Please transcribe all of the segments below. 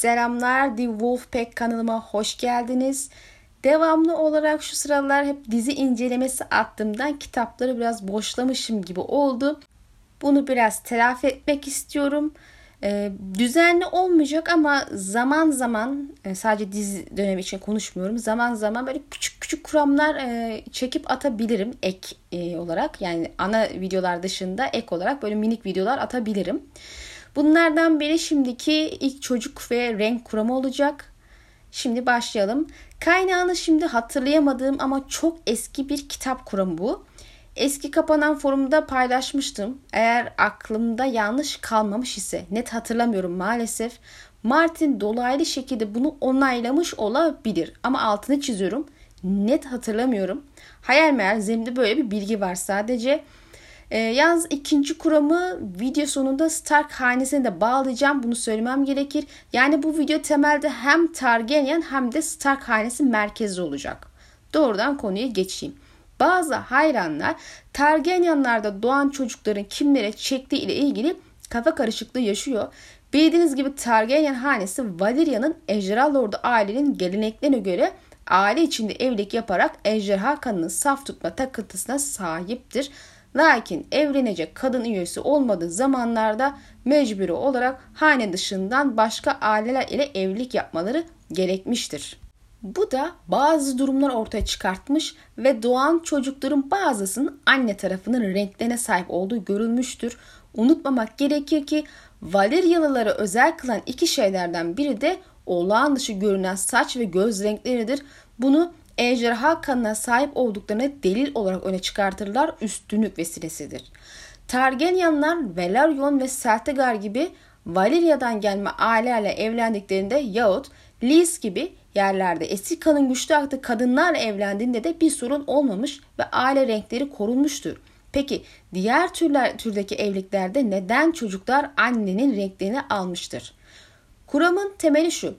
Selamlar The Wolfpack kanalıma hoş geldiniz. Devamlı olarak şu sıralar hep dizi incelemesi attığımdan kitapları biraz boşlamışım gibi oldu. Bunu biraz telafi etmek istiyorum. Ee, düzenli olmayacak ama zaman zaman e, sadece dizi dönemi için konuşmuyorum. Zaman zaman böyle küçük küçük kuramlar e, çekip atabilirim ek e, olarak. Yani ana videolar dışında ek olarak böyle minik videolar atabilirim. Bunlardan biri şimdiki ilk çocuk ve renk kuramı olacak. Şimdi başlayalım. Kaynağını şimdi hatırlayamadığım ama çok eski bir kitap kuramı bu. Eski kapanan forumda paylaşmıştım. Eğer aklımda yanlış kalmamış ise net hatırlamıyorum maalesef. Martin dolaylı şekilde bunu onaylamış olabilir. Ama altını çiziyorum. Net hatırlamıyorum. Hayal meyal zeminde böyle bir bilgi var sadece. E, yalnız ikinci kuramı video sonunda Stark hanesine de bağlayacağım. Bunu söylemem gerekir. Yani bu video temelde hem Targaryen hem de Stark hanesi merkezi olacak. Doğrudan konuya geçeyim. Bazı hayranlar Targaryenlarda doğan çocukların kimlere çektiği ile ilgili kafa karışıklığı yaşıyor. Bildiğiniz gibi Targaryen hanesi Valeria'nın ejderha lordu ailenin geleneklerine göre aile içinde evlilik yaparak ejderha kanını saf tutma takıntısına sahiptir. Lakin evlenecek kadın üyesi olmadığı zamanlarda mecburi olarak hane dışından başka aileler ile evlilik yapmaları gerekmiştir. Bu da bazı durumlar ortaya çıkartmış ve doğan çocukların bazısının anne tarafının renklerine sahip olduğu görülmüştür. Unutmamak gerekir ki Valeryalıları özel kılan iki şeylerden biri de olağan dışı görünen saç ve göz renkleridir. Bunu ejderha kanına sahip olduklarını delil olarak öne çıkartırlar üstünlük vesilesidir. Targaryenlar Velaryon ve Seltegar gibi Valeria'dan gelme ailelerle evlendiklerinde yahut Lys gibi yerlerde eski kanın güçlü aktığı kadınlarla evlendiğinde de bir sorun olmamış ve aile renkleri korunmuştur. Peki diğer türler türdeki evliliklerde neden çocuklar annenin renklerini almıştır? Kuramın temeli şu.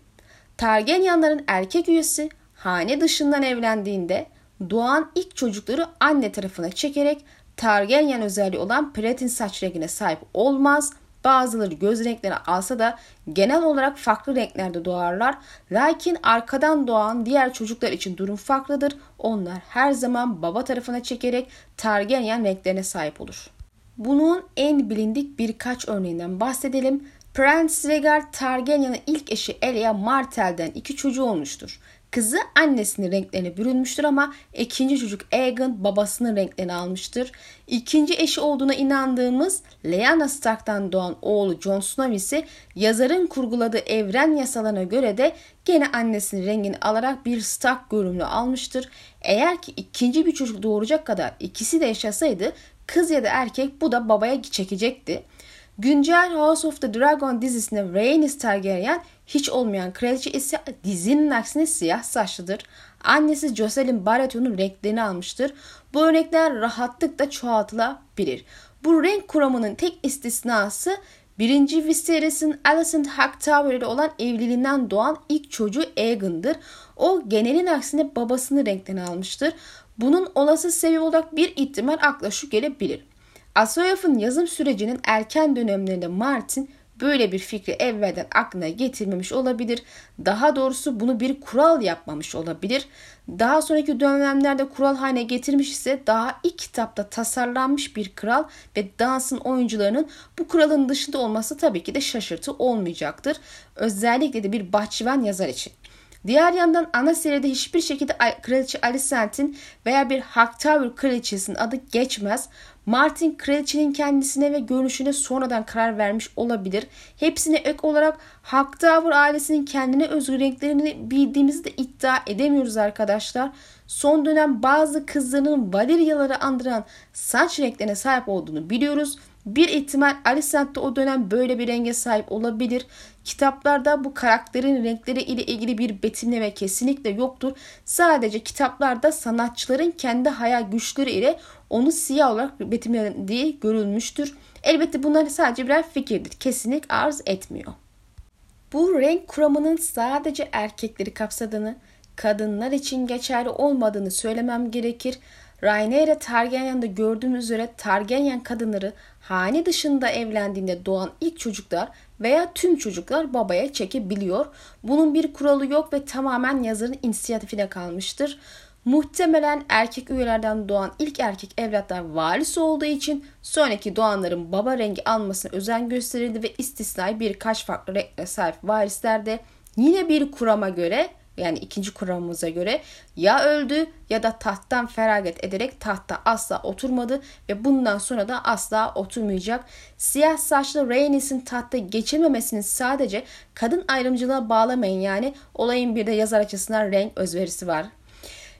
Targaryenların erkek üyesi hane dışından evlendiğinde doğan ilk çocukları anne tarafına çekerek Targaryen özelliği olan platin saç rengine sahip olmaz. Bazıları göz renkleri alsa da genel olarak farklı renklerde doğarlar. Lakin arkadan doğan diğer çocuklar için durum farklıdır. Onlar her zaman baba tarafına çekerek Targaryen renklerine sahip olur. Bunun en bilindik birkaç örneğinden bahsedelim. Prens Rhaegar Targaryen'in ilk eşi Elia Martell'den iki çocuğu olmuştur. Kızı annesinin renklerine bürünmüştür ama ikinci çocuk Aegon babasının renklerini almıştır. İkinci eşi olduğuna inandığımız Lyanna Stark'tan doğan oğlu Jon Snow ise yazarın kurguladığı evren yasalarına göre de gene annesinin rengini alarak bir Stark görünümlü almıştır. Eğer ki ikinci bir çocuk doğuracak kadar ikisi de yaşasaydı kız ya da erkek bu da babaya çekecekti. Güncel House of the Dragon dizisinde Rhaenys Targaryen hiç olmayan kraliçe ise dizinin aksine siyah saçlıdır. Annesi Jocelyn Baratheon'un renklerini almıştır. Bu örnekler rahatlıkla çoğaltılabilir. Bu renk kuramının tek istisnası 1. Viserys'in Alicent Hightower ile olan evliliğinden doğan ilk çocuğu Aegon'dır. O genelin aksine babasının renklerini almıştır. Bunun olası sebebi olarak bir ihtimal akla şu gelebilir. Asoyaf'ın yazım sürecinin erken dönemlerinde Martin böyle bir fikri evvelden aklına getirmemiş olabilir. Daha doğrusu bunu bir kural yapmamış olabilir. Daha sonraki dönemlerde kural haline getirmiş ise daha ilk kitapta tasarlanmış bir kural ve dansın oyuncularının bu kuralın dışında olması tabii ki de şaşırtı olmayacaktır. Özellikle de bir bahçıvan yazar için. Diğer yandan ana seride hiçbir şekilde Kraliçe Alicent'in veya bir Hightower kraliçesinin adı geçmez. Martin kraliçenin kendisine ve görünüşüne sonradan karar vermiş olabilir. Hepsine ek olarak Hightower ailesinin kendine özgü renklerini bildiğimizi de iddia edemiyoruz arkadaşlar. Son dönem bazı kızlarının Valeriaları andıran saç renklerine sahip olduğunu biliyoruz. Bir ihtimal Alicent de o dönem böyle bir renge sahip olabilir. Kitaplarda bu karakterin renkleri ile ilgili bir betimleme kesinlikle yoktur. Sadece kitaplarda sanatçıların kendi hayal güçleri ile onu siyah olarak betimlediği görülmüştür. Elbette bunlar sadece birer fikirdir. Kesinlik arz etmiyor. Bu renk kuramının sadece erkekleri kapsadığını, kadınlar için geçerli olmadığını söylemem gerekir. Rhaenyra Targaryen'de gördüğümüz üzere Targaryen kadınları hane dışında evlendiğinde doğan ilk çocuklar veya tüm çocuklar babaya çekebiliyor. Bunun bir kuralı yok ve tamamen yazarın inisiyatifine kalmıştır. Muhtemelen erkek üyelerden doğan ilk erkek evlatlar varis olduğu için sonraki doğanların baba rengi almasına özen gösterildi ve istisnai birkaç farklı renkle sahip varislerde yine bir kurama göre yani ikinci kuramımıza göre ya öldü ya da tahttan feragat ederek tahta asla oturmadı ve bundan sonra da asla oturmayacak. Siyah saçlı Rhaenys'in tahta geçememesini sadece kadın ayrımcılığa bağlamayın yani olayın bir de yazar açısından renk özverisi var.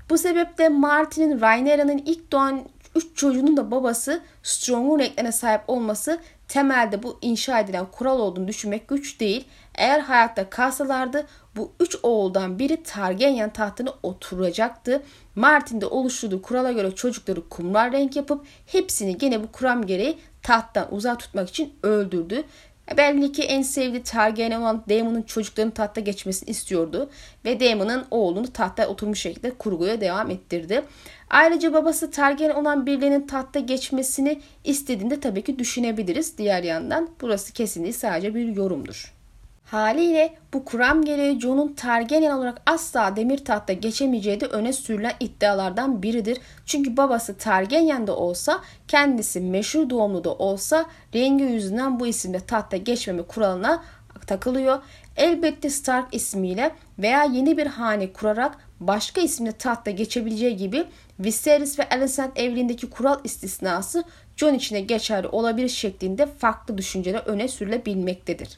Bu sebeple Martin'in Rhaenyra'nın ilk doğan üç çocuğunun da babası Strong'un renklerine sahip olması temelde bu inşa edilen kural olduğunu düşünmek güç değil. Eğer hayatta kalsalardı bu üç oğuldan biri Targaryen tahtına oturacaktı. Martin de oluşturduğu kurala göre çocukları kumral renk yapıp hepsini gene bu kuram gereği tahttan uzak tutmak için öldürdü. Belli ki en sevdiği Targaryen Daemon'un çocuklarının tahta geçmesini istiyordu ve Daemon'un oğlunu tahta oturmuş şekilde kurguya devam ettirdi. Ayrıca babası Targaryen olan birilerinin tahta geçmesini istediğinde tabii ki düşünebiliriz. Diğer yandan burası kesinlikle sadece bir yorumdur. Haliyle bu kuram gereği Jon'un Targaryen olarak asla demir tahta geçemeyeceği de öne sürülen iddialardan biridir. Çünkü babası Targaryen de olsa kendisi meşhur doğumlu da olsa rengi yüzünden bu isimde tahta geçmeme kuralına takılıyor. Elbette Stark ismiyle veya yeni bir hane kurarak başka isimle tahta geçebileceği gibi Viserys ve Alicent evliliğindeki kural istisnası Jon içine geçerli olabilir şeklinde farklı düşünceler öne sürülebilmektedir.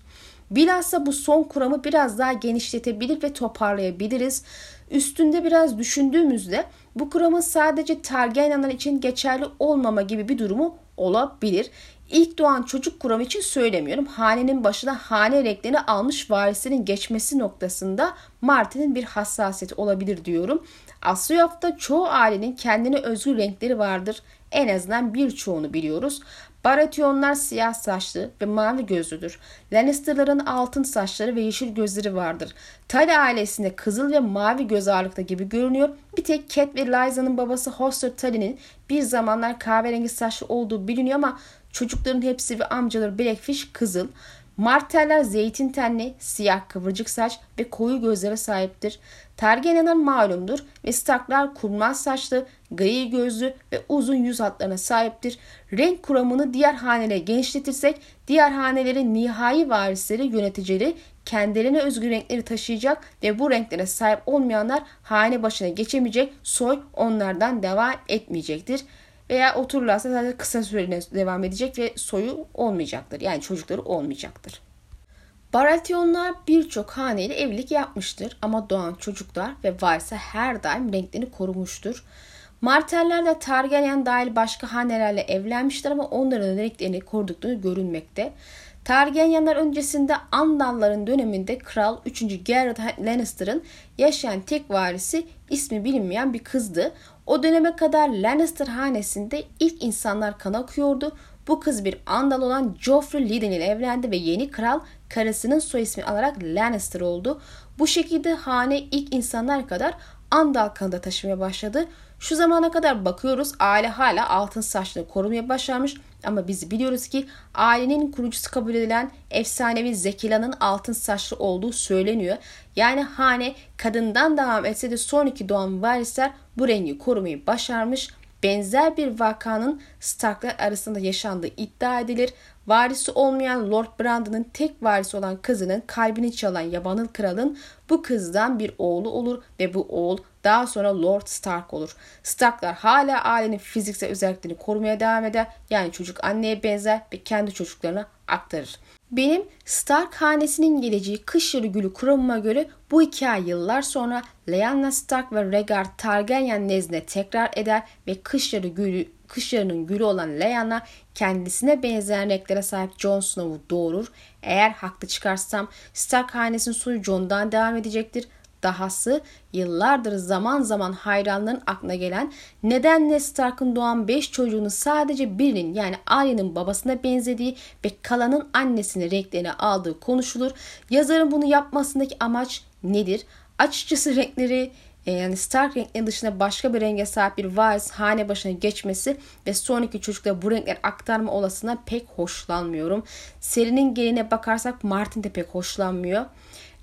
Bilhassa bu son kuramı biraz daha genişletebilir ve toparlayabiliriz. Üstünde biraz düşündüğümüzde bu kuramın sadece Targaryenler için geçerli olmama gibi bir durumu olabilir. İlk doğan çocuk kuramı için söylemiyorum. Hanenin başına hane renklerini almış varislerin geçmesi noktasında Martin'in bir hassasiyeti olabilir diyorum. Asyaf'ta çoğu ailenin kendine özgü renkleri vardır. En azından birçoğunu biliyoruz. Baratheonlar siyah saçlı ve mavi gözlüdür. Lannister'ların altın saçları ve yeşil gözleri vardır. Tully ailesinde kızıl ve mavi göz ağırlıkta gibi görünüyor. Bir tek Cat ve Lysa'nın babası Hoster Tully'nin bir zamanlar kahverengi saçlı olduğu biliniyor ama çocukların hepsi ve amcaları Blackfish kızıl. Marteller zeytin tenli, siyah kıvırcık saç ve koyu gözlere sahiptir. Targaryenler malumdur ve Starklar kurmaz saçlı, gri gözlü ve uzun yüz hatlarına sahiptir. Renk kuramını diğer hanelere genişletirsek diğer hanelerin nihai varisleri yöneticileri kendilerine özgü renkleri taşıyacak ve bu renklere sahip olmayanlar hane başına geçemeyecek, soy onlardan devam etmeyecektir. Veya otururlarsa sadece kısa süreliğine devam edecek ve soyu olmayacaktır. Yani çocukları olmayacaktır. Baratheonlar birçok haneyle evlilik yapmıştır ama doğan çocuklar ve varsa her daim renklerini korumuştur. Marteller de Targaryen dahil başka hanelerle evlenmişler ama onların renklerini korudukları görünmekte. Targaryenler öncesinde Andalların döneminde Kral 3. Gerard Lannister'ın yaşayan tek varisi ismi bilinmeyen bir kızdı. O döneme kadar Lannister hanesinde ilk insanlar kan akıyordu. Bu kız bir Andal olan Joffrey Lydon ile evlendi ve yeni kral karısının soy ismi alarak Lannister oldu. Bu şekilde hane ilk insanlar kadar Andal kanında taşımaya başladı. Şu zamana kadar bakıyoruz aile hala altın saçlı korumaya başarmış ama biz biliyoruz ki ailenin kurucusu kabul edilen efsanevi Zekila'nın altın saçlı olduğu söyleniyor. Yani hane kadından devam etse de sonraki doğan varisler bu rengi korumayı başarmış. Benzer bir vakanın Starklar arasında yaşandığı iddia edilir. Varisi olmayan Lord Brandon'ın tek varisi olan kızının kalbini çalan yabanıl kralın bu kızdan bir oğlu olur ve bu oğul daha sonra Lord Stark olur. Starklar hala ailenin fiziksel özelliklerini korumaya devam eder. Yani çocuk anneye benzer ve kendi çocuklarına aktarır. Benim Stark hanesinin geleceği kış yarı gülü kuramıma göre bu hikaye yıllar sonra Lyanna Stark ve Rhaegar Targaryen nezdine tekrar eder ve kış yarı gülü kış yarının gülü olan Lyanna kendisine benzeyen renklere sahip Jon Snow'u doğurur. Eğer haklı çıkarsam Stark hanesinin soyu Jon'dan devam edecektir. Dahası yıllardır zaman zaman hayranların aklına gelen neden Ned Stark'ın doğan 5 çocuğunu sadece birinin yani Arya'nın babasına benzediği ve kalanın annesini renklerine aldığı konuşulur. Yazarın bunu yapmasındaki amaç nedir? Açıkçası renkleri e, yani Stark renkleri dışında başka bir renge sahip bir varis hane başına geçmesi ve sonraki çocuklara bu renkler aktarma olasılığına pek hoşlanmıyorum. Serinin geline bakarsak Martin de pek hoşlanmıyor.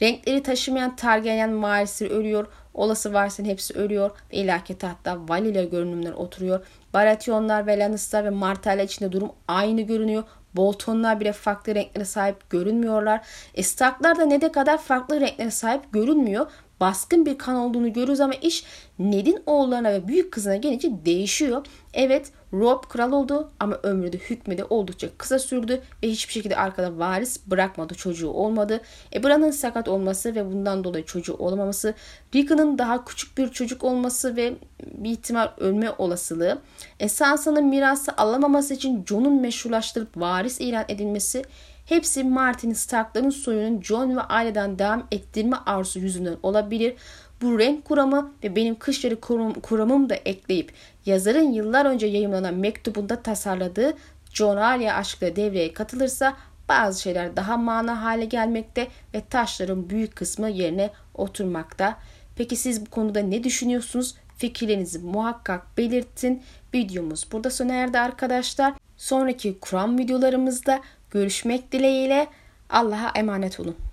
Renkleri taşımayan Targaryen varisleri ölüyor. Olası varislerin hepsi ölüyor ve ilahki tahtta Valyria görünümler oturuyor. Baratheonlar ve Lannister ve Martell'ler içinde durum aynı görünüyor. Boltonlar bile farklı renklere sahip görünmüyorlar. E Starklar da ne de kadar farklı renklere sahip görünmüyor baskın bir kan olduğunu görürüz ama iş Ned'in oğullarına ve büyük kızına gelince değişiyor. Evet Rob kral oldu ama ömrü de hükmü de oldukça kısa sürdü ve hiçbir şekilde arkada varis bırakmadı çocuğu olmadı. Ebra'nın sakat olması ve bundan dolayı çocuğu olamaması, Rickon'ın daha küçük bir çocuk olması ve bir ihtimal ölme olasılığı, e, Sansa'nın mirası alamaması için Jon'un meşrulaştırıp varis ilan edilmesi, Hepsi Martin Stark'ların soyunun John ve aileden devam ettirme arzusu yüzünden olabilir. Bu renk kuramı ve benim kışları kuram, kuramım da ekleyip yazarın yıllar önce yayınlanan mektubunda tasarladığı John Arya aşkla devreye katılırsa bazı şeyler daha mana hale gelmekte ve taşların büyük kısmı yerine oturmakta. Peki siz bu konuda ne düşünüyorsunuz? Fikirlerinizi muhakkak belirtin. Videomuz burada sona erdi arkadaşlar. Sonraki Kur'an videolarımızda görüşmek dileğiyle Allah'a emanet olun.